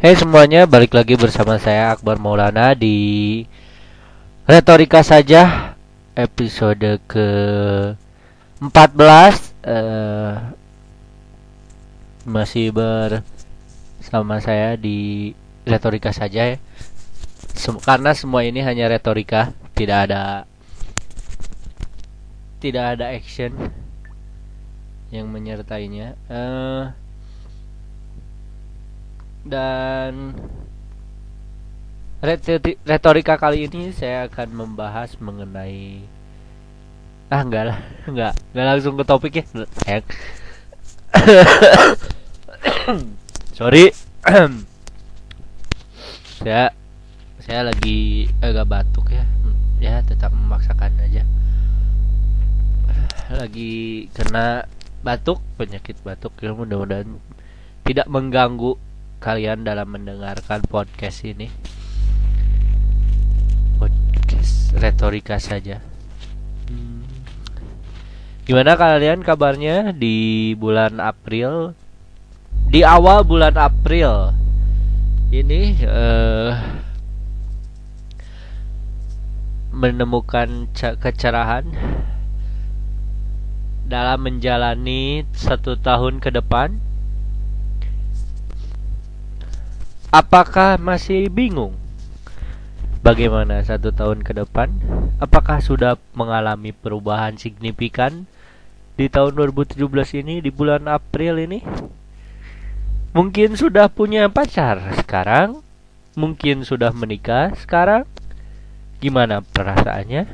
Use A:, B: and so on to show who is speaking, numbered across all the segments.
A: Hai semuanya, balik lagi bersama saya Akbar Maulana di Retorika saja episode ke 14 eh, masih bersama saya di Retorika saja ya. Sem- karena semua ini hanya retorika, tidak ada tidak ada action yang menyertainya. Eh dan retori- retorika kali ini saya akan membahas mengenai ah enggak lah enggak enggak langsung ke topik ya. Sayang sorry. Saya saya lagi agak batuk ya. Ya tetap memaksakan aja. Lagi kena batuk penyakit batuk ya mudah-mudahan tidak mengganggu kalian dalam mendengarkan podcast ini. Podcast retorika saja. Hmm. gimana kalian kabarnya di bulan April? Di awal bulan April. Ini eh menemukan kecerahan dalam menjalani satu tahun ke depan Apakah masih bingung? Bagaimana satu tahun ke depan? Apakah sudah mengalami perubahan signifikan di tahun 2017 ini di bulan April ini? Mungkin sudah punya pacar sekarang, mungkin sudah menikah sekarang. Gimana perasaannya?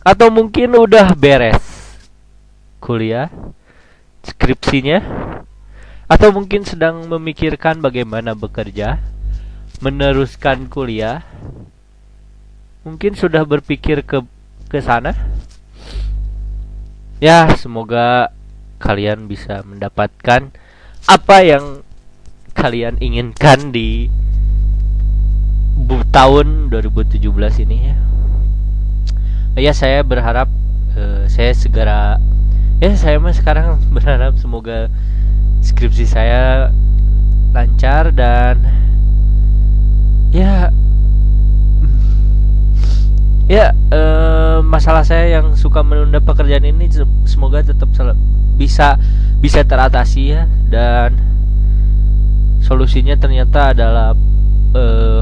A: Atau mungkin udah beres kuliah, skripsinya, atau mungkin sedang memikirkan bagaimana bekerja, meneruskan kuliah, mungkin sudah berpikir ke ke sana. Ya, semoga kalian bisa mendapatkan apa yang kalian inginkan di tahun 2017 ini ya. Ya, saya berharap eh, saya segera ya saya mah sekarang berharap semoga skripsi saya lancar dan ya ya eh, masalah saya yang suka menunda pekerjaan ini se- semoga tetap bisa bisa teratasi ya. Dan solusinya ternyata adalah eh,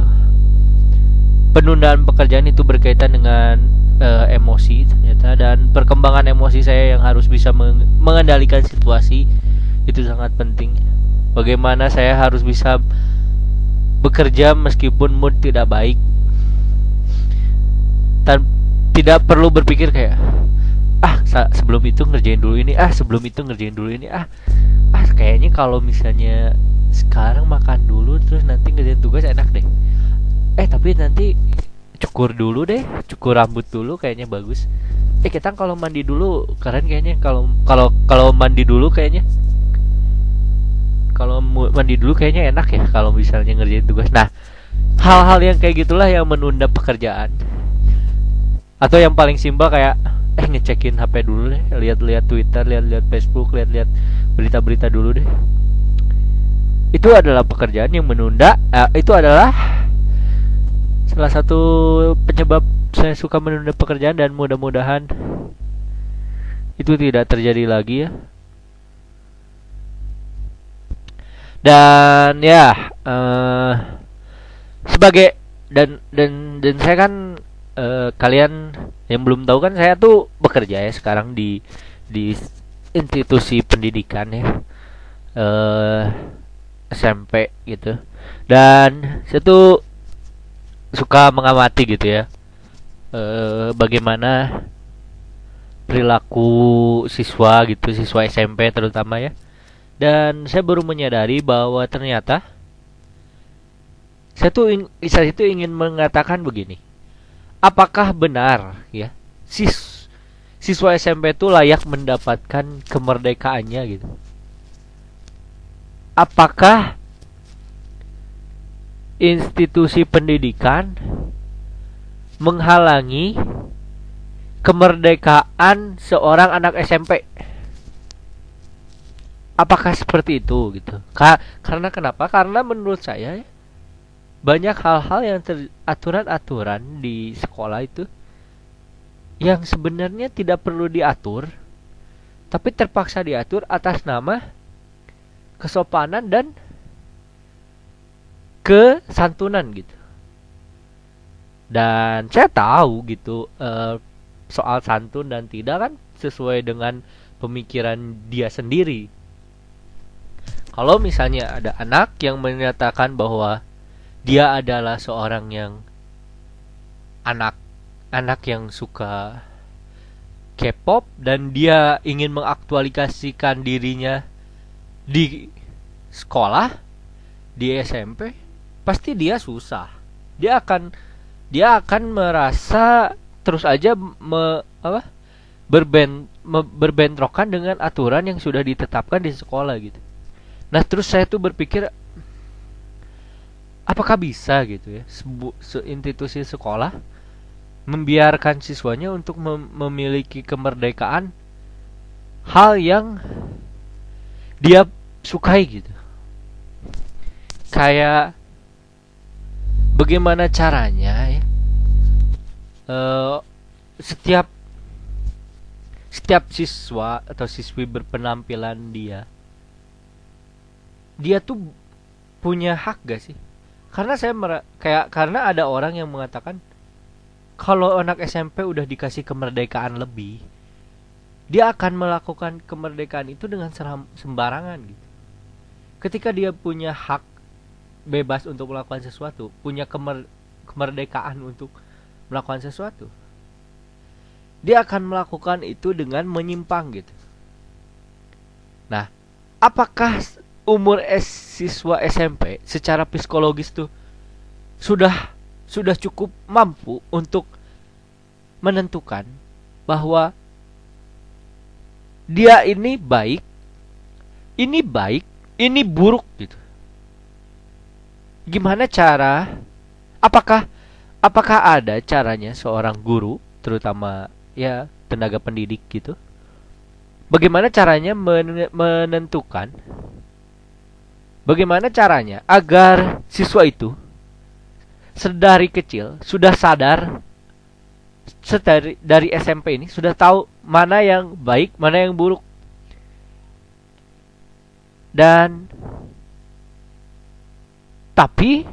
A: penundaan pekerjaan itu berkaitan dengan eh, emosi ternyata. Dan perkembangan emosi saya yang harus bisa meng- mengendalikan situasi itu sangat penting. Bagaimana saya harus bisa bekerja meskipun mood tidak baik. Dan tidak perlu berpikir kayak ah sebelum itu ngerjain dulu ini, ah sebelum itu ngerjain dulu ini, ah ah kayaknya kalau misalnya sekarang makan dulu terus nanti ngerjain tugas enak deh. Eh tapi nanti cukur dulu deh, cukur rambut dulu kayaknya bagus. Eh kita kalau mandi dulu keren kayaknya kalau kalau kalau mandi dulu kayaknya kalau mandi dulu kayaknya enak ya kalau misalnya ngerjain tugas. Nah, hal-hal yang kayak gitulah yang menunda pekerjaan. Atau yang paling simpel kayak eh ngecekin HP dulu deh, lihat-lihat Twitter, lihat-lihat Facebook, lihat-lihat berita-berita dulu deh. Itu adalah pekerjaan yang menunda. eh, itu adalah salah satu penyebab saya suka menunda pekerjaan dan mudah-mudahan itu tidak terjadi lagi ya. Dan ya eh sebagai dan dan dan saya kan eh, kalian yang belum tahu kan saya tuh bekerja ya sekarang di di institusi pendidikan ya eh SMP gitu. Dan saya tuh suka mengamati gitu ya eh bagaimana perilaku siswa gitu siswa SMP terutama ya dan saya baru menyadari bahwa ternyata saya tuh ing- saya itu ingin mengatakan begini. Apakah benar ya sis siswa SMP itu layak mendapatkan kemerdekaannya gitu? Apakah institusi pendidikan menghalangi kemerdekaan seorang anak SMP apakah seperti itu gitu? Ka karena kenapa? Karena menurut saya banyak hal-hal yang aturan-aturan di sekolah itu yang sebenarnya tidak perlu diatur tapi terpaksa diatur atas nama kesopanan dan kesantunan gitu. Dan saya tahu gitu uh, soal santun dan tidak kan sesuai dengan pemikiran dia sendiri kalau misalnya ada anak yang menyatakan bahwa dia adalah seorang yang anak anak yang suka K-pop dan dia ingin mengaktualisasikan dirinya di sekolah di SMP pasti dia susah dia akan dia akan merasa terus aja me, apa berben me, berbentrokan dengan aturan yang sudah ditetapkan di sekolah gitu. Nah terus saya tuh berpikir apakah bisa gitu ya sebu, se institusi sekolah membiarkan siswanya untuk mem memiliki kemerdekaan hal yang dia sukai gitu? Kayak bagaimana caranya ya uh, setiap setiap siswa atau siswi berpenampilan dia dia tuh punya hak gak sih karena saya kayak karena ada orang yang mengatakan kalau anak SMP udah dikasih kemerdekaan lebih dia akan melakukan kemerdekaan itu dengan sembarangan gitu ketika dia punya hak bebas untuk melakukan sesuatu, punya kemer kemerdekaan untuk melakukan sesuatu. Dia akan melakukan itu dengan menyimpang gitu. Nah, apakah umur S siswa SMP secara psikologis tuh sudah sudah cukup mampu untuk menentukan bahwa dia ini baik, ini baik, ini buruk gitu. Gimana cara apakah apakah ada caranya seorang guru terutama ya tenaga pendidik gitu bagaimana caranya menentukan bagaimana caranya agar siswa itu sedari kecil sudah sadar sedari dari SMP ini sudah tahu mana yang baik mana yang buruk dan tapi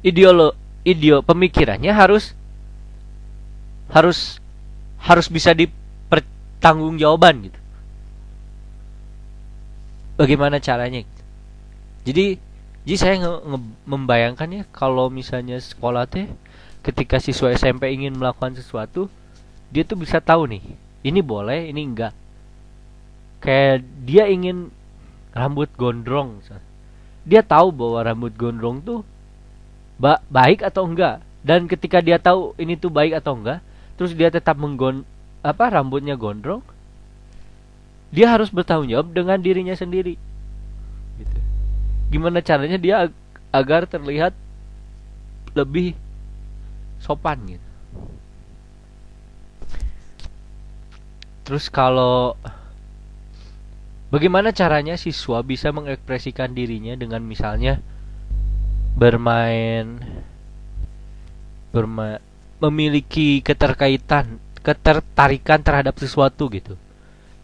A: ideolo ideo pemikirannya harus harus harus bisa dipertanggungjawaban gitu. Bagaimana caranya? Jadi jadi saya nge, nge membayangkan ya kalau misalnya sekolah teh ketika siswa SMP ingin melakukan sesuatu, dia tuh bisa tahu nih, ini boleh, ini enggak. Kayak dia ingin rambut gondrong misalnya dia tahu bahwa rambut gondrong tuh ba baik atau enggak dan ketika dia tahu ini tuh baik atau enggak terus dia tetap menggon apa rambutnya gondrong dia harus bertanggung jawab dengan dirinya sendiri gitu. gimana caranya dia ag agar terlihat lebih sopan gitu terus kalau Bagaimana caranya siswa bisa mengekspresikan dirinya dengan misalnya bermain berma memiliki keterkaitan, ketertarikan terhadap sesuatu gitu.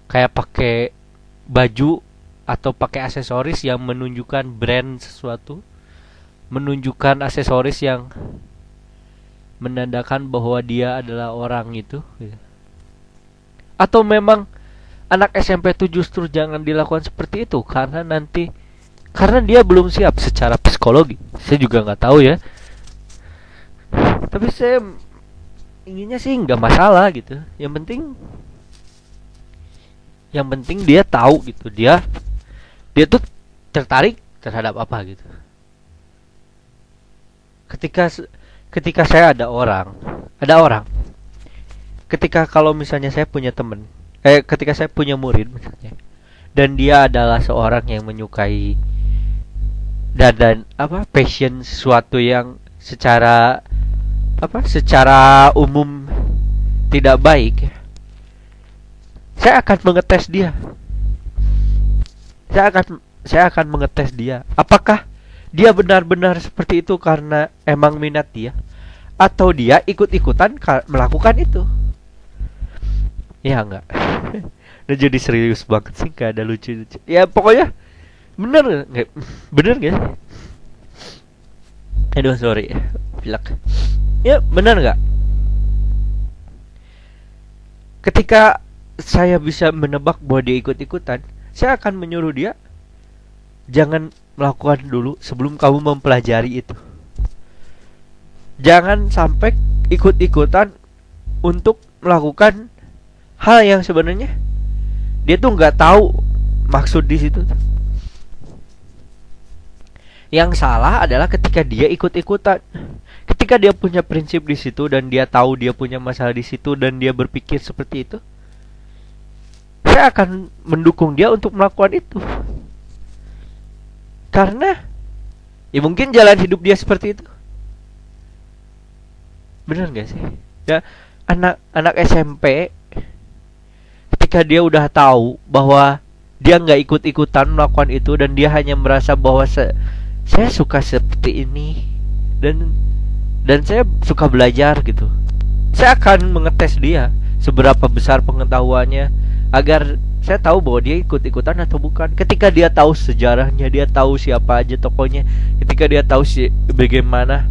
A: Kayak pakai baju atau pakai aksesoris yang menunjukkan brand sesuatu, menunjukkan aksesoris yang menandakan bahwa dia adalah orang itu. Atau memang anak SMP itu justru jangan dilakukan seperti itu karena nanti karena dia belum siap secara psikologi. Saya juga nggak tahu ya. Tapi saya inginnya sih nggak masalah gitu. Yang penting yang penting dia tahu gitu. Dia dia tuh tertarik terhadap apa gitu. Ketika ketika saya ada orang, ada orang. Ketika kalau misalnya saya punya temen eh ketika saya punya murid misalnya dan dia adalah seorang yang menyukai dan dan apa passion sesuatu yang secara apa secara umum tidak baik saya akan mengetes dia. Saya akan saya akan mengetes dia. Apakah dia benar-benar seperti itu karena emang minat dia? Atau dia ikut-ikutan melakukan itu? Ya enggak. Udah jadi serius banget sih gak ada lucu-lucu. Ya pokoknya bener nggak? Bener gak aduh sorry. Pilak ya bener nggak? Ketika saya bisa menebak bahwa dia ikut-ikutan saya akan menyuruh dia jangan melakukan dulu sebelum kamu mempelajari itu. Jangan sampai ikut-ikutan untuk melakukan hal yang sebenarnya dia tuh nggak tahu maksud di situ. Yang salah adalah ketika dia ikut-ikutan. Ketika dia punya prinsip di situ dan dia tahu dia punya masalah di situ dan dia berpikir seperti itu, saya akan mendukung dia untuk melakukan itu. Karena ya mungkin jalan hidup dia seperti itu. Bener gak sih? Ya anak anak SMP ketika dia udah tahu bahwa dia nggak ikut-ikutan melakukan itu dan dia hanya merasa bahwa se saya suka seperti ini dan dan saya suka belajar gitu. Saya akan mengetes dia seberapa besar pengetahuannya agar saya tahu bahwa dia ikut-ikutan atau bukan. Ketika dia tahu sejarahnya, dia tahu siapa aja tokonya, ketika dia tahu si bagaimana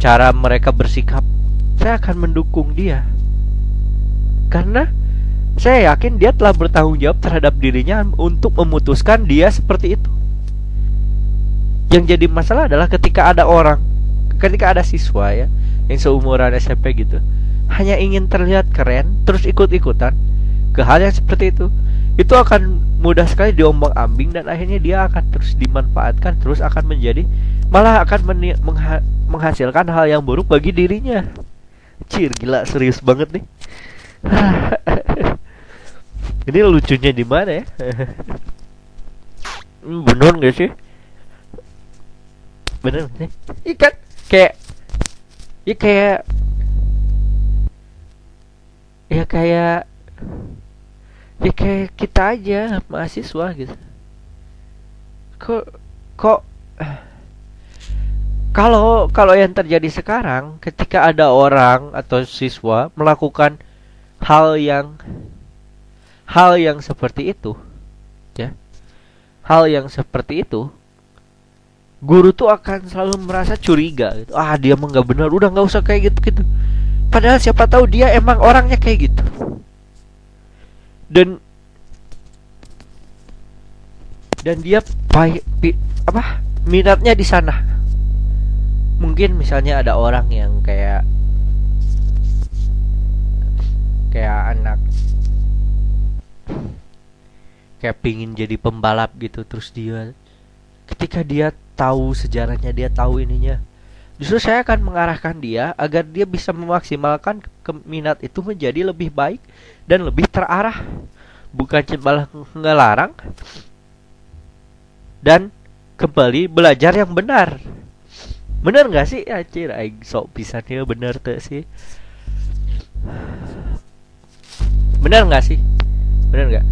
A: cara mereka bersikap, saya akan mendukung dia. Karena saya yakin dia telah bertanggung jawab terhadap dirinya untuk memutuskan dia seperti itu. Yang jadi masalah adalah ketika ada orang, ketika ada siswa ya, yang seumuran SMP gitu, hanya ingin terlihat keren, terus ikut-ikutan, ke hal yang seperti itu itu akan mudah sekali diombang ambing dan akhirnya dia akan terus dimanfaatkan terus akan menjadi malah akan mengha menghasilkan hal yang buruk bagi dirinya. Cir gila serius banget nih. Ini lucunya di mana ya? Bener gak sih? Bener sih? Ikan kayak ya kayak ya kayak ya kayak kita aja mahasiswa gitu. Kok kok kalau kalau yang terjadi sekarang ketika ada orang atau siswa melakukan hal yang hal yang seperti itu ya hal yang seperti itu guru tuh akan selalu merasa curiga gitu. Ah dia mah nggak benar udah nggak usah kayak gitu gitu padahal siapa tahu dia emang orangnya kayak gitu dan dan dia pai, pi, apa? Minatnya di sana. Mungkin misalnya ada orang yang kayak kayak anak kayak pingin jadi pembalap gitu terus dia ketika dia tahu sejarahnya dia tahu ininya justru saya akan mengarahkan dia agar dia bisa memaksimalkan keminat itu menjadi lebih baik dan lebih terarah. Bukan malah ngelarang dan kembali belajar yang benar. Bener nggak sih? Anjir aing sok pisannya bener tuh sih. Bener nggak sih? Bener nggak?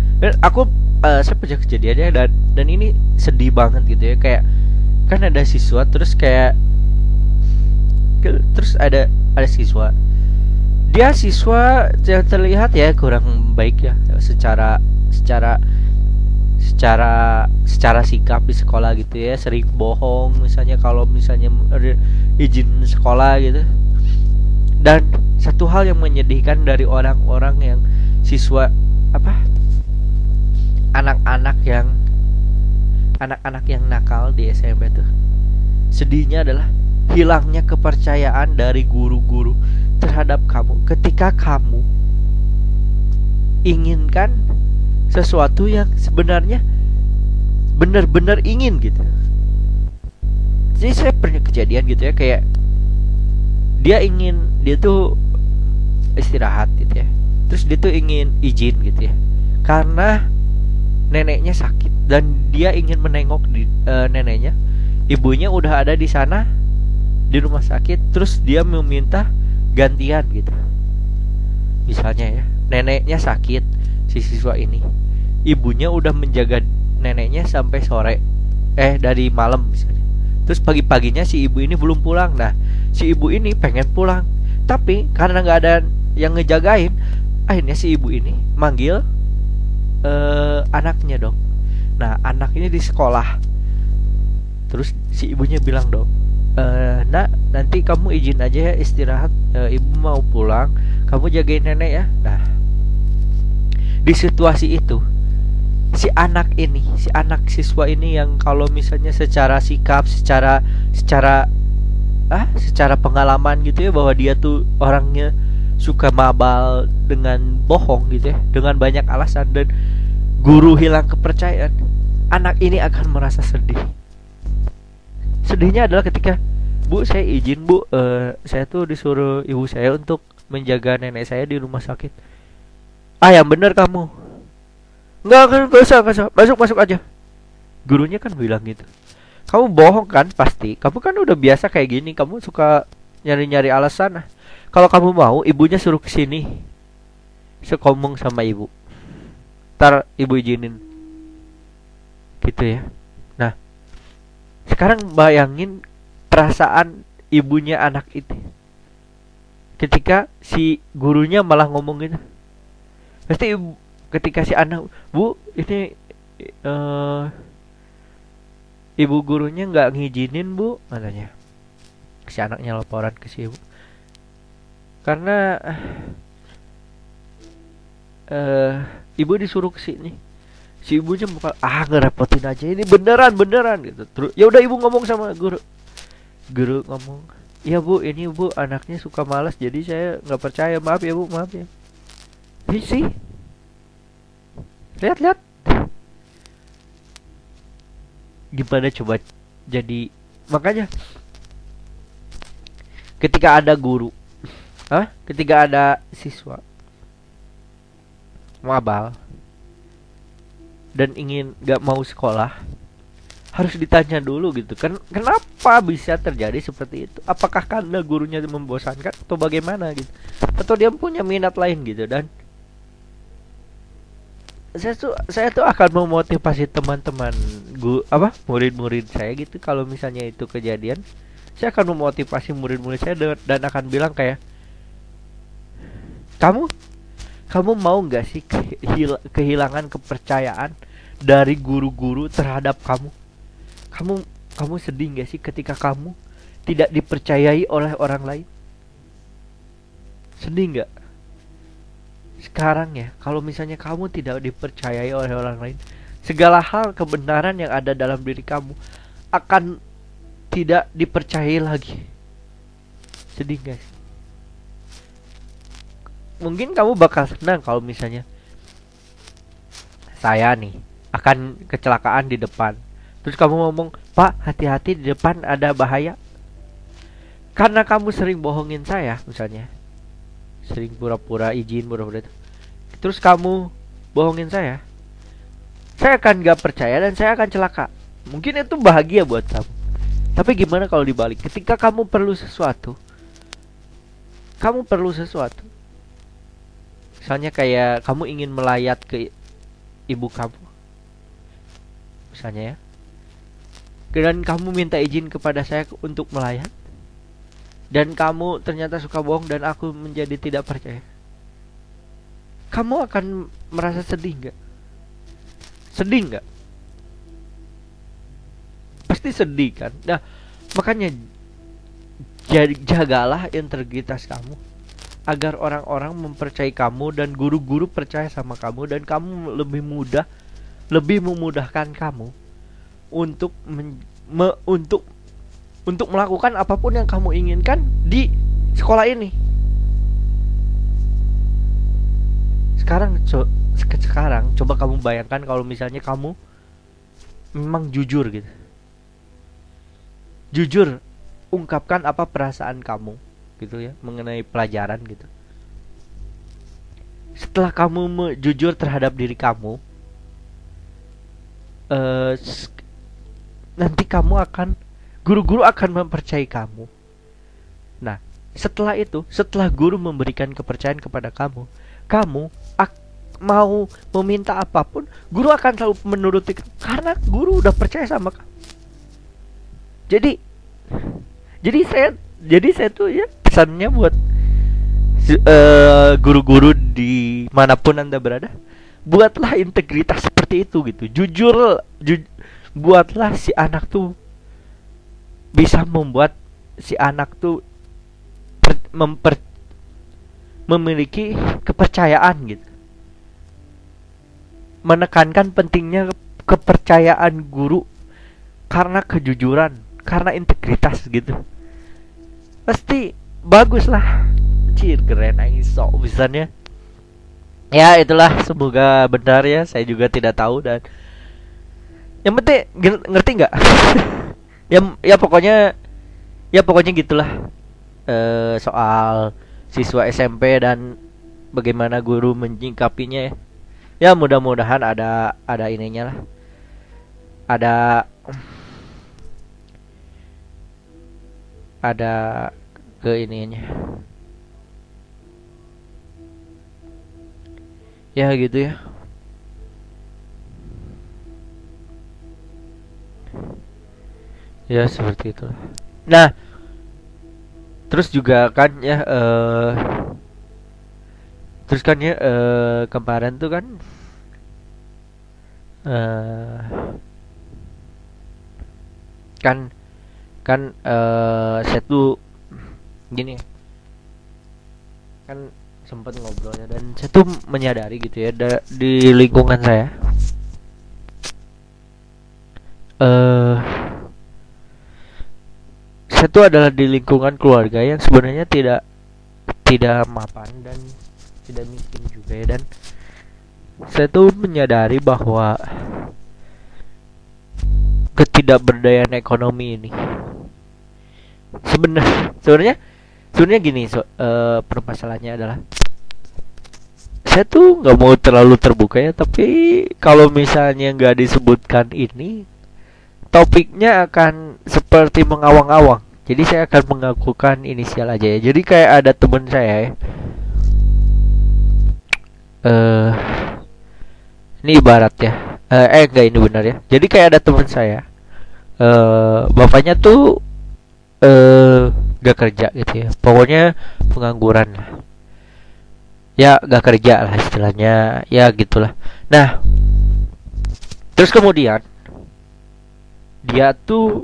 A: Aku uh, saya punya kejadiannya dan dan ini sedih banget gitu ya. Kayak kan ada siswa terus kayak terus ada ada siswa. Dia siswa yang terlihat ya kurang baik ya secara secara secara secara sikap di sekolah gitu ya sering bohong misalnya kalau misalnya izin sekolah gitu. Dan satu hal yang menyedihkan dari orang-orang yang siswa apa anak-anak yang anak-anak yang nakal di SMP tuh sedihnya adalah hilangnya kepercayaan dari guru-guru terhadap kamu ketika kamu inginkan sesuatu yang sebenarnya benar-benar ingin gitu. Jadi saya pernah kejadian gitu ya kayak dia ingin dia tuh istirahat gitu ya. Terus dia tuh ingin izin gitu ya. Karena neneknya sakit dan dia ingin menengok di uh, neneknya. Ibunya udah ada di sana di rumah sakit terus dia meminta gantian gitu. Misalnya ya neneknya sakit si siswa ini. Ibunya udah menjaga neneknya sampai sore eh dari malam misalnya. Terus pagi-paginya si ibu ini belum pulang. Nah si ibu ini pengen pulang. Tapi karena nggak ada yang ngejagain akhirnya si ibu ini manggil uh, anaknya dong nah anak ini di sekolah. Terus si ibunya bilang dong e, nak nanti kamu izin aja ya istirahat. E, ibu mau pulang kamu jagain nenek ya. Nah di situasi itu si anak ini si anak siswa ini yang kalau misalnya secara sikap secara secara ah secara pengalaman gitu ya bahwa dia tuh orangnya suka mabal dengan bohong gitu ya dengan banyak alasan dan guru hilang kepercayaan anak ini akan merasa sedih sedihnya adalah ketika bu saya izin bu uh, saya tuh disuruh ibu saya untuk menjaga nenek saya di rumah sakit. Ah yang bener kamu. Nggak kan gak usah masuk masuk aja. Gurunya kan bilang gitu. Kamu bohong kan? Pasti. Kamu kan udah biasa kayak gini. Kamu suka nyari nyari alasan kalau kamu mau ibunya suruh ke sini sekomong sama ibu. Ntar ibu izinin. Gitu ya sekarang bayangin perasaan ibunya anak itu. Ketika si gurunya malah ngomong gitu pasti ibu, ketika si anak bu ini uh, ibu gurunya nggak ngizinin bu katanya. Si anaknya laporan ke si ibu. Karena uh, ibu disuruh ke sini si ibunya bakal ah ngerepotin aja ini beneran beneran gitu. Terus ya udah ibu ngomong sama guru. Guru ngomong iya bu ini bu anaknya suka malas jadi saya nggak percaya. Maaf ya bu maaf ya. Sih. Lihat lihat. Gimana coba jadi makanya ketika ada guru ah ketika ada siswa mabal dan ingin gak mau sekolah harus ditanya dulu gitu. Kan kenapa bisa terjadi seperti itu? Apakah karena gurunya membosankan atau bagaimana gitu? Atau dia punya minat lain gitu? Dan saya tuh saya tuh akan memotivasi teman-teman guru apa murid-murid saya gitu. Kalau misalnya itu kejadian saya akan memotivasi murid-murid saya dan akan bilang kayak kamu kamu mau nggak sih kehilangan kepercayaan dari guru-guru terhadap kamu? Kamu kamu sedih gak sih ketika kamu tidak dipercayai oleh orang lain? Sedih nggak? Sekarang ya kalau misalnya kamu tidak dipercayai oleh orang lain segala hal kebenaran yang ada dalam diri kamu akan tidak dipercayai lagi. Sedih guys mungkin kamu bakal senang kalau misalnya saya nih akan kecelakaan di depan. Terus kamu ngomong, "Pak, hati-hati di depan ada bahaya." Karena kamu sering bohongin saya, misalnya. Sering pura-pura izin, pura-pura itu. Terus kamu bohongin saya. Saya akan gak percaya dan saya akan celaka. Mungkin itu bahagia buat kamu. Tapi gimana kalau dibalik? Ketika kamu perlu sesuatu, kamu perlu sesuatu. Misalnya kayak kamu ingin melayat ke ibu kamu misalnya ya. Dan kamu minta izin kepada saya untuk melayat. Dan kamu ternyata suka bohong dan aku menjadi tidak percaya. Kamu akan merasa sedih nggak? Sedih nggak? Pasti sedih kan? Nah makanya jagalah integritas kamu. Agar orang-orang mempercayai kamu dan guru-guru percaya sama kamu dan kamu lebih mudah lebih memudahkan kamu untuk men, me, untuk untuk melakukan apa pun yang kamu inginkan di sekolah ini. Sekarang co sekarang coba kamu bayangkan kalau misalnya kamu memang jujur gitu. Jujur ungkapkan apa perasaan kamu gitu ya mengenai pelajaran gitu. Setelah kamu jujur terhadap diri kamu, uh, nanti kamu akan guru-guru akan mempercayai kamu. Nah, setelah itu, setelah guru memberikan kepercayaan kepada kamu, kamu mau meminta apa pun guru akan selalu menuruti karena guru udah percaya sama kamu jadi jadi saya jadi saya tuh ya pesannya buat uh, guru-guru di mana pun anda berada buatlah integritas seperti itu gitu. Jujur ju buatlah si anak tuh bisa membuat si anak tuh memper memiliki kepercayaan gitu. Menekankan pentingnya kepercayaan guru karena kejujuran karena integritas gitu. Pasti bagus lah cir keren aja sok bisanya ya itulah. Semoga benar ya. Saya juga tidak tahu dan yang penting ngerti nggak? Ya ya pokoknya ya pokoknya gitulah e, soal siswa SMP dan bagaimana guru menyingkapinya ya. Ya mudah-mudahan ada ada ininya lah. Ada ada ke ininya ya gitu ya. Ya seperti itu. Nah terus juga kan ya uh, terus kan ya uh, kemarin tuh kan uh, kan kan uh, saya tuh gini. Kan sempat ngobrolnya dan saya tuh menyadari gitu ya da, di lingkungan saya eh uh, saya tuh adalah di lingkungan keluarga yang sebenarnya tidak tidak mapan dan tidak miskin juga ya. Dan saya tuh menyadari bahwa ketidakberdayaan ekonomi ini sebenarnya sebenarnya sebenarnya gini so, uh, permasalahannya adalah saya tuh nggak mau terlalu terbuka ya tapi kalau misalnya nggak disebutkan ini topiknya akan seperti mengawang-awang. Jadi saya akan mengakukan inisial aja ya. Jadi kayak ada temen saya ya. Uh, ini ibarat ya. Uh, eh enggak ini benar ya. Jadi kayak ada temen saya. Uh, bapaknya tuh uh, gak kerja gitu ya. Pokoknya pengangguran ya gak kerja lah istilahnya. Ya gitulah. Nah terus kemudian dia tuh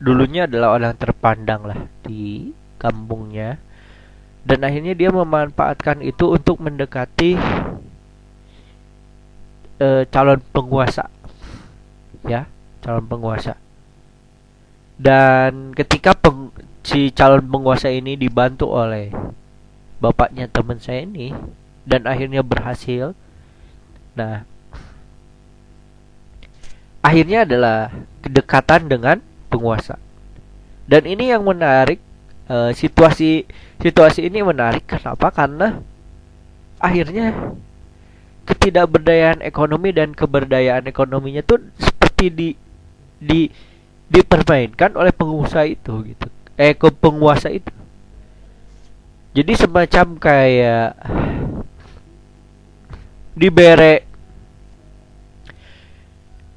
A: dulunya adalah orang terpandang lah di kampungnya. Dan akhirnya dia memanfaatkan itu untuk mendekati uh, calon penguasa. Ya calon penguasa. Dan ketika peng si calon penguasa ini dibantu oleh bapaknya teman saya ini dan akhirnya berhasil. Nah, akhirnya adalah kedekatan dengan penguasa. Dan ini yang menarik uh, situasi situasi ini menarik kenapa? Karena akhirnya ketidakberdayaan ekonomi dan keberdayaan ekonominya tuh seperti di di dipermainkan oleh pengusaha itu gitu eh ke penguasa itu jadi semacam kayak dibere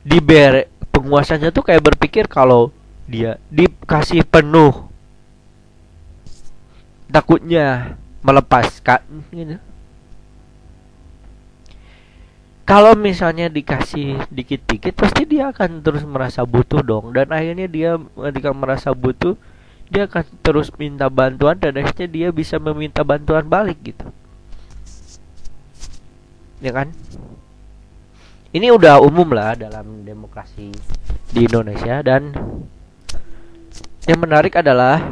A: dibere penguasanya tuh kayak berpikir kalau dia dikasih penuh takutnya melepaskan gitu. Kalau misalnya dikasih dikit-dikit pasti dia akan terus merasa butuh dong. Dan akhirnya dia ketika merasa butuh dia akan terus minta bantuan dan akhirnya dia bisa meminta bantuan balik gitu. Ya kan? Ini udah umum lah dalam demokrasi di Indonesia dan yang menarik adalah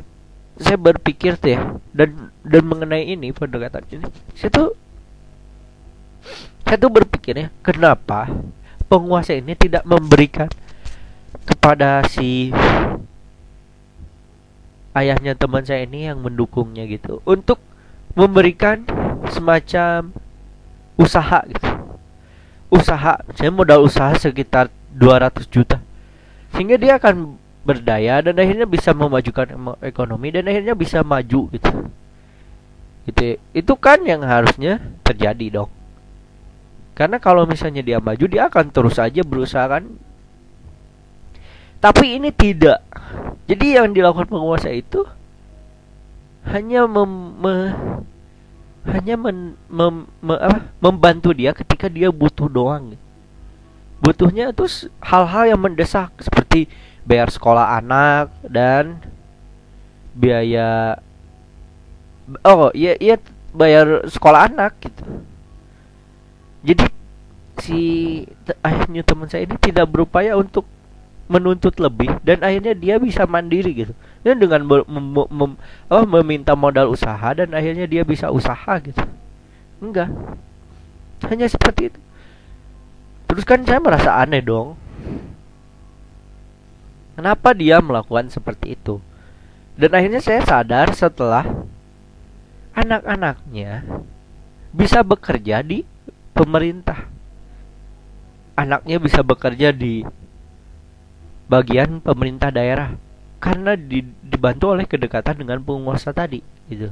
A: saya berpikir tuh ya dan dan mengenai ini pendekatan ini saya tuh saya tuh berpikir ya kenapa penguasa ini tidak memberikan kepada si ayahnya teman saya ini yang mendukungnya gitu. Untuk memberikan semacam usaha gitu. Usaha saya modal usaha sekitar 200 juta. Sehingga dia akan berdaya dan akhirnya bisa memajukan ekonomi dan akhirnya bisa maju gitu. Gitu itu kan yang harusnya terjadi dong. Karena kalau misalnya dia maju dia akan terus aja berusaha kan. Tapi ini tidak jadi yang dilakukan penguasa itu hanya mem, me, hanya men, mem, me, apa, membantu dia ketika dia butuh doang. Butuhnya itu hal-hal yang mendesak seperti bayar sekolah anak dan biaya oh iya iya bayar sekolah anak gitu. Jadi si ayahnya teman saya ini tidak berupaya untuk menuntut lebih dan akhirnya dia bisa mandiri gitu. Dan dengan mem, mem, apa, meminta modal usaha dan akhirnya dia bisa usaha gitu. Enggak. Hanya seperti itu. Terus kan saya merasa aneh dong. Kenapa dia melakukan seperti itu? Dan akhirnya saya sadar setelah anak-anaknya bisa bekerja di pemerintah. Anaknya bisa bekerja di bagian pemerintah daerah. Karena di, dibantu oleh kedekatan dengan penguasa tadi gitu.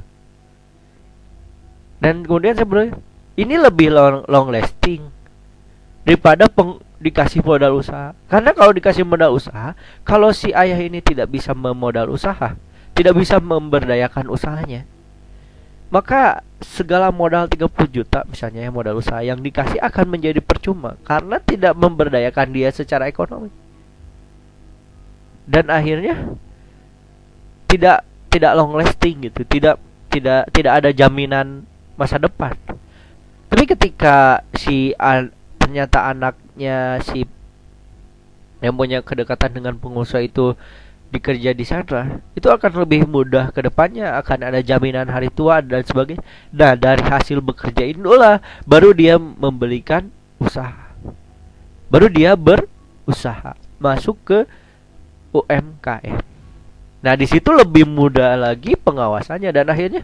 A: Dan kemudian berpikir ini lebih long, long lasting daripada peng, dikasih modal usaha. Karena kalau dikasih modal usaha kalau si ayah ini tidak bisa memodal usaha tidak bisa memberdayakan usahanya maka segala modal 30 juta misalnya yang modal usaha yang dikasih akan menjadi percuma karena tidak memberdayakan dia secara ekonomi dan akhirnya tidak tidak long lasting gitu. Tidak tidak tidak ada jaminan masa depan. Tapi ketika si an, ternyata anaknya si yang punya kedekatan dengan pengusaha itu bekerja di sana itu akan lebih mudah ke depannya. Akan ada jaminan hari tua dan sebagainya. Nah dari hasil bekerja itulah baru dia membelikan usaha. Baru dia berusaha masuk ke UMKM. Nah, di situ lebih mudah lagi pengawasannya dan akhirnya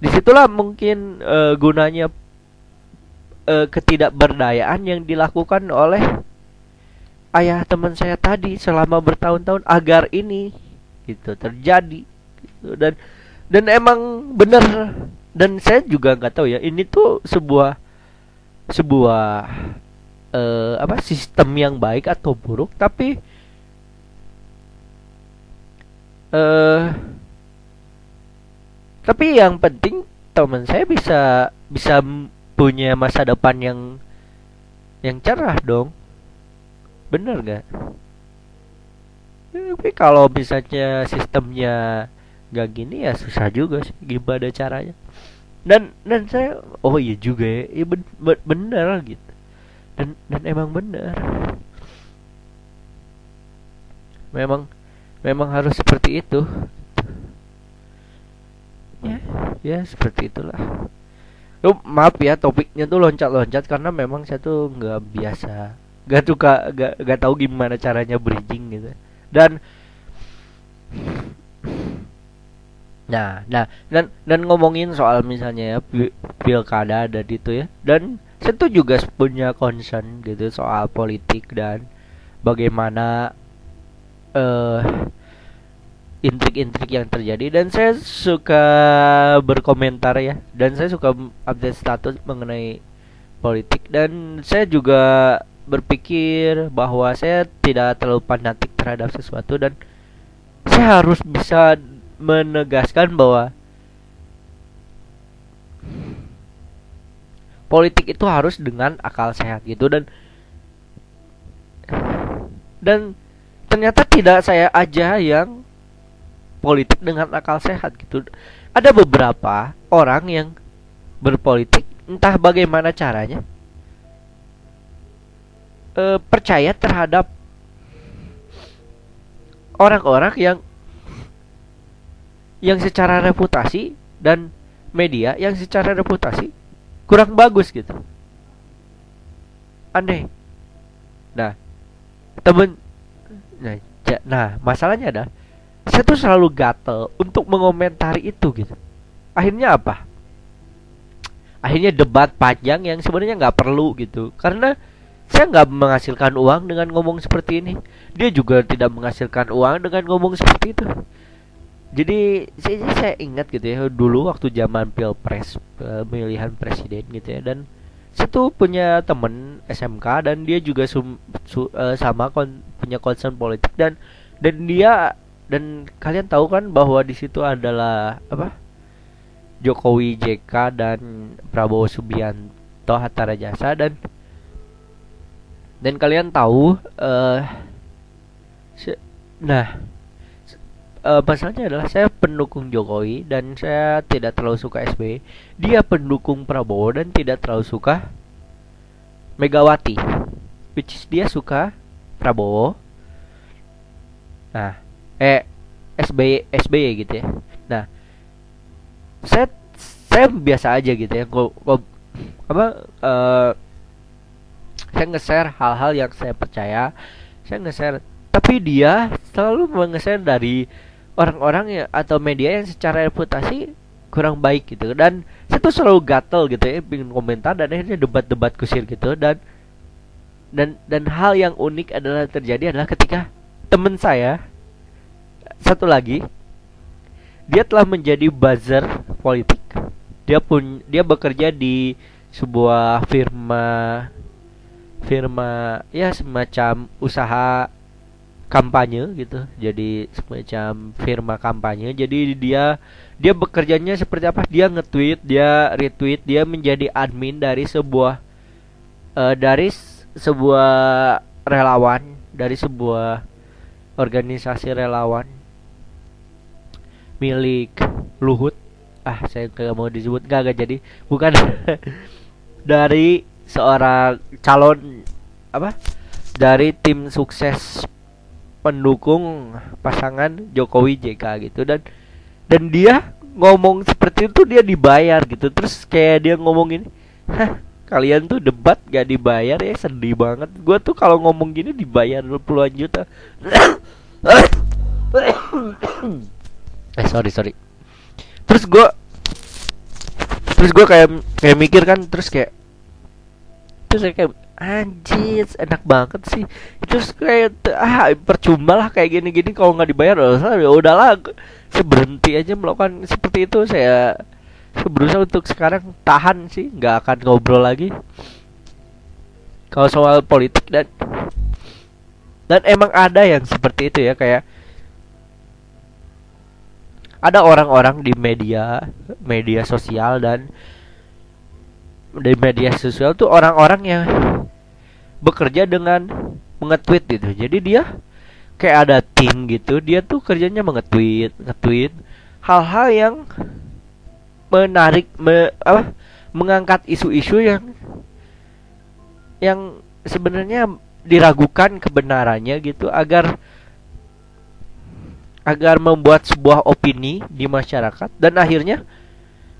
A: di situlah mungkin uh, gunanya uh, ketidakberdayaan yang dilakukan oleh ayah teman saya tadi selama bertahun-tahun agar ini gitu terjadi gitu. dan dan emang benar dan saya juga nggak tahu ya ini tuh sebuah sebuah uh, apa sistem yang baik atau buruk tapi uh, tapi yang penting teman saya bisa bisa punya masa depan yang yang cerah dong. Bener gak tapi kalau misalnya sistemnya gak gini ya susah juga sih gimana caranya? Dan dan saya oh iya juga ya, ya ben, bener gitu. Dan dan emang bener. Memang memang harus seperti itu. Ya. Ya seperti itulah. Oh, maaf ya topiknya tuh loncat-loncat karena memang saya tuh nggak biasa nggak suka nggak nggak tahu gimana caranya bridging gitu. Dan nah nah dan dan ngomongin soal misalnya ya pilkada dan itu ya. Dan saya tuh juga punya concern gitu soal politik dan bagaimana uh, intrik-intrik yang terjadi. Dan saya suka berkomentar ya. Dan saya suka update status mengenai politik. Dan saya juga berpikir bahwa saya tidak terlalu fanatik terhadap sesuatu. Dan saya harus bisa menegaskan bahwa politik itu harus dengan akal sehat gitu. Dan dan ternyata tidak saya aja yang politik dengan akal sehat gitu. Ada beberapa orang yang berpolitik entah bagaimana caranya e, percaya terhadap orang-orang yang yang secara reputasi dan media yang secara reputasi kurang bagus gitu. Aneh. Nah, temen Nah, ja, nah masalahnya ada saya tuh selalu gatel untuk mengomentari itu gitu. Akhirnya apa? Akhirnya debat panjang yang sebenarnya nggak perlu gitu. Karena saya nggak menghasilkan uang dengan ngomong seperti ini. Dia juga tidak menghasilkan uang dengan ngomong seperti itu. Jadi saya, saya ingat gitu ya dulu waktu zaman pilpres pemilihan presiden gitu ya dan tuh punya temen SMK dan dia juga sum, su, uh, sama kon, punya concern politik dan dan dia dan kalian tahu kan bahwa di situ adalah apa Jokowi JK dan Prabowo Subianto Hatta Rajasa dan dan kalian tahu uh, nah uh, masalahnya adalah saya pendukung Jokowi dan saya tidak terlalu suka SBY. Dia pendukung Prabowo dan tidak terlalu suka Megawati. Which is dia suka Prabowo. Nah, eh SBY SBY gitu ya. Nah, saya saya biasa aja gitu ya. Gua, gua apa uh, saya nge-share hal-hal yang saya percaya. Saya nge-share tapi dia selalu mengesan dari orang-orang ya atau media yang secara reputasi kurang baik gitu. Dan saya tuh selalu gatel gitu ya bikin komentar dan akhirnya debat-debat kusir gitu. Dan dan dan hal yang unik adalah terjadi adalah ketika teman saya satu lagi dia telah menjadi buzzer politik. Dia pun dia bekerja di sebuah firma firma ya semacam usaha kampanye gitu. Jadi semacam firma kampanye. Jadi dia dia bekerjanya seperti apa? Dia nge-tweet dia retweet dia menjadi admin dari sebuah uh, dari sebuah relawan dari sebuah organisasi relawan milik Luhut. Ah saya nggak mau disebut nggak jadi. Bukan. Dari seorang calon apa? Dari tim sukses pendukung pasangan Jokowi JK gitu. Dan dan dia ngomong seperti itu dia dibayar gitu. Terus kayak dia ngomong ini hah kalian tuh debat gak dibayar ya? Sedih banget. Gue tuh kalau ngomong gini dibayar puluhan juta. Eh sorry sorry. Terus gue terus gue kayak kayak mikir kan terus kayak terus kayak anjir enak banget sih. Itu kayak ah percuma lah kayak gini-gini. Kalau nggak dibayar ya udahlah saya berhenti aja melakukan seperti itu. Saya berusaha untuk sekarang tahan sih. Nggak akan ngobrol lagi. Kalau soal politik dan dan emang ada yang seperti itu ya kayak ada orang-orang di media media sosial dan di media sosial tuh orang-orang yang bekerja dengan mengetweet gitu. Jadi dia kayak ada tim gitu, dia tuh kerjanya mengetweet, ngetweet hal-hal yang menarik me, apa mengangkat isu-isu yang yang sebenarnya diragukan kebenarannya gitu agar agar membuat sebuah opini di masyarakat dan akhirnya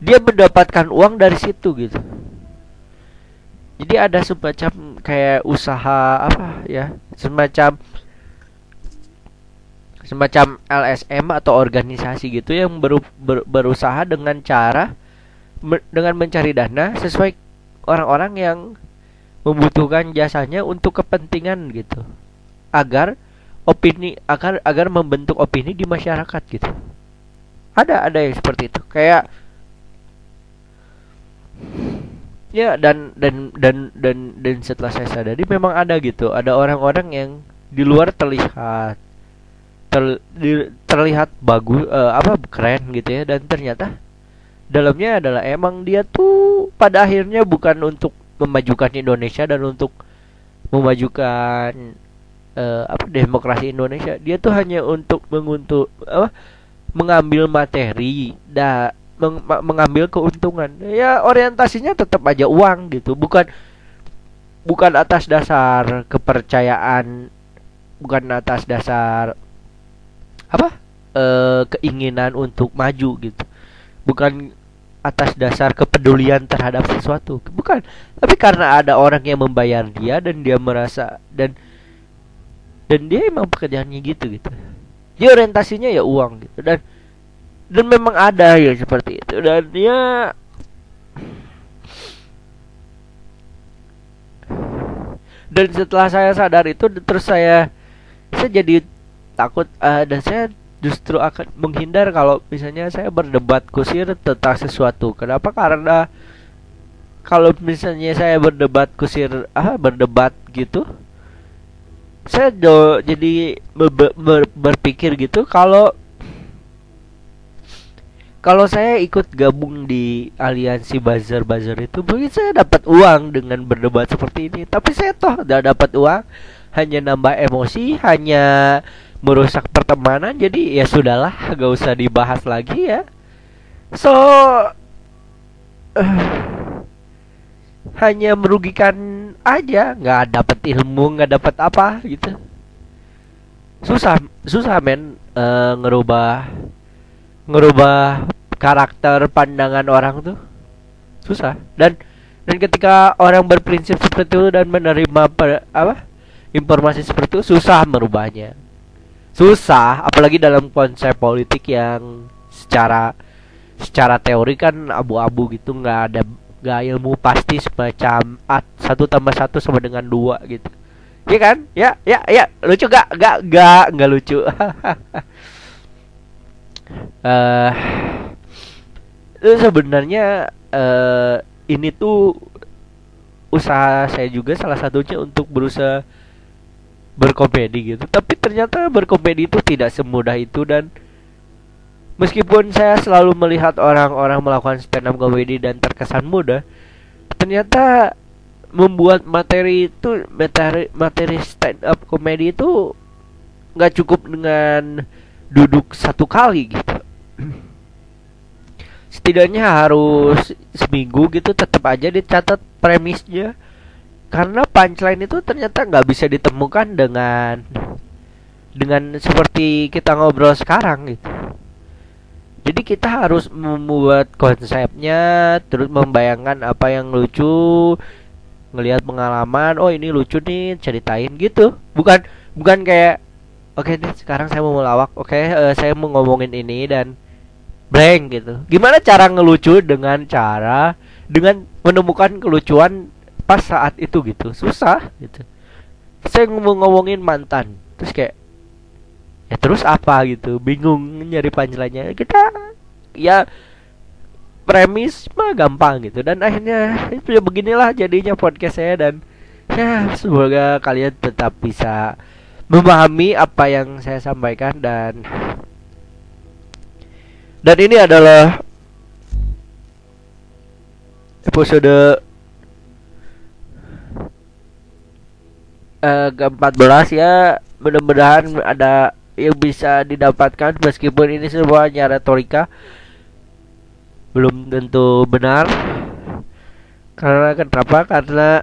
A: dia mendapatkan uang dari situ gitu jadi ada semacam kayak usaha apa ya? Semacam semacam LSM atau organisasi gitu yang ber, ber, berusaha dengan cara me, dengan mencari dana sesuai orang-orang yang membutuhkan jasanya untuk kepentingan gitu. Agar opini agar agar membentuk opini di masyarakat gitu. Ada ada yang seperti itu. Kayak ya dan dan dan dan dan setelah saya sadari memang ada gitu. Ada orang-orang yang di luar terlihat ter, di, terlihat bagus uh, apa keren gitu ya. Dan ternyata dalamnya adalah emang dia tuh pada akhirnya bukan untuk memajukan Indonesia dan untuk memajukan uh, apa demokrasi Indonesia. Dia tuh hanya untuk menguntuk apa mengambil materi. Da meng mengambil keuntungan. Ya orientasinya tetap aja uang gitu. Bukan bukan atas dasar kepercayaan bukan atas dasar apa? E, keinginan untuk maju gitu. Bukan atas dasar kepedulian terhadap sesuatu. Bukan. Tapi karena ada orang yang membayar dia dan dia merasa dan dan dia emang pekerjaannya gitu gitu. Dia orientasinya ya uang gitu. Dan dan memang ada ya seperti itu. Dan ya dan setelah saya sadar itu terus saya saya jadi takut uh, dan saya justru akan menghindar kalau misalnya saya berdebat kusir tentang sesuatu. Kenapa? Karena kalau misalnya saya berdebat kusir ah berdebat gitu saya do, jadi ber, ber, berpikir gitu kalau kalau saya ikut gabung di aliansi buzzer buzzer itu mungkin saya dapat uang dengan berdebat seperti ini. Tapi saya toh tidak dapat uang hanya nambah emosi hanya merusak pertemanan. Jadi ya sudahlah gak usah dibahas lagi ya. So uh, hanya merugikan aja nggak dapat ilmu nggak dapat apa gitu. Susah susah men uh, ngerubah ngerubah karakter pandangan orang tuh susah dan dan ketika orang berprinsip seperti itu dan menerima per, apa informasi seperti itu susah merubahnya susah apalagi dalam konsep politik yang secara secara teori kan abu-abu gitu nggak ada nggak ilmu pasti semacam at satu tambah satu sama dengan dua gitu Iya kan? Ya, ya, ya. Lucu gak? Gak, gak, gak lucu. uh, sebenarnya uh, ini tuh usaha saya juga salah satunya untuk berusaha berkomedi gitu. Tapi ternyata berkomedi itu tidak semudah itu dan meskipun saya selalu melihat orang-orang melakukan stand up comedy dan terkesan mudah ternyata membuat materi itu materi materi stand up comedy itu nggak cukup dengan duduk satu kali gitu. Setidaknya harus seminggu gitu tetap aja dicatat premisnya. Karena punchline itu ternyata nggak bisa ditemukan dengan dengan seperti kita ngobrol sekarang gitu. Jadi kita harus membuat konsepnya terus membayangkan apa yang lucu ngelihat pengalaman oh ini lucu nih ceritain gitu. Bukan bukan kayak oke okay, nih sekarang saya mau melawak oke? Okay, uh, eh, saya mau ngomongin ini dan blank gitu. Gimana cara ngelucu dengan cara dengan menemukan kelucuan pas saat itu gitu? Susah gitu. Saya mau ngomongin mantan terus kayak ya terus apa? gitu. Bingung nyari pancelannya. Kita ya premis mah gampang gitu. Dan akhirnya ya beginilah jadinya podcast saya dan ya semoga kalian tetap bisa memahami apa yang saya sampaikan dan dan ini adalah episode uh, ke-14 ya. Mudah-mudahan ada yang bisa didapatkan meskipun ini semuanya retorika. Belum tentu benar. Karena kenapa? Karena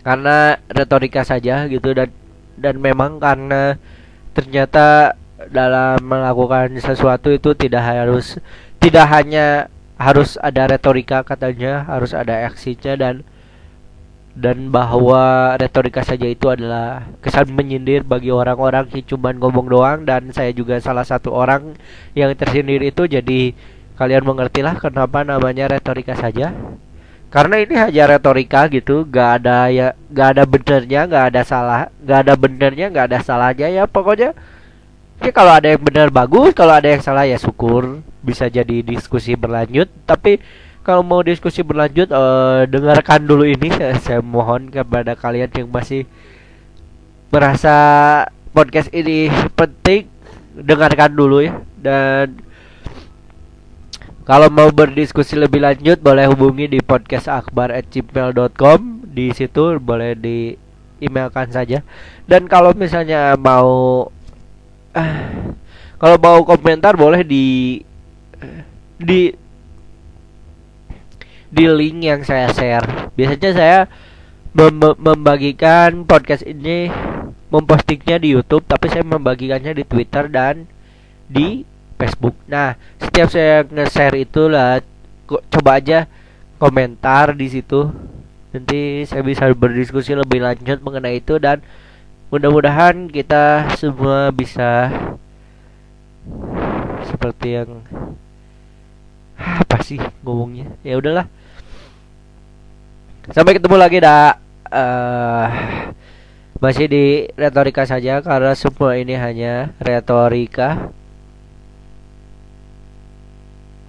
A: karena retorika saja gitu dan dan memang karena ternyata dalam melakukan sesuatu itu tidak harus tidak hanya harus ada retorika katanya harus ada aksinya dan dan bahwa retorika saja itu adalah kesan menyindir bagi orang-orang yang cuma ngomong doang dan saya juga salah satu orang yang tersindir itu jadi kalian mengertilah kenapa namanya retorika saja karena ini hanya retorika gitu gak ada ya gak ada benernya gak ada salah gak ada benernya gak ada salahnya ya pokoknya Ya kalau ada yang benar bagus, kalau ada yang salah ya syukur bisa jadi diskusi berlanjut. Tapi kalau mau diskusi berlanjut, uh, dengarkan dulu ini. Saya mohon kepada kalian yang masih merasa podcast ini penting, dengarkan dulu ya. Dan kalau mau berdiskusi lebih lanjut, boleh hubungi di podcastakbar@gmail.com. Di situ boleh di emailkan saja. Dan kalau misalnya mau kalau mau komentar boleh di di di link yang saya share. Biasanya saya mem membagikan podcast ini mempostingnya di YouTube, tapi saya membagikannya di Twitter dan di Facebook. Nah, setiap saya nge-share itulah coba aja komentar di situ. Nanti saya bisa berdiskusi lebih lanjut mengenai itu dan mudah-mudahan kita semua bisa seperti yang apa sih ngomongnya ya udahlah sampai ketemu lagi dah uh, masih di retorika saja karena semua ini hanya retorika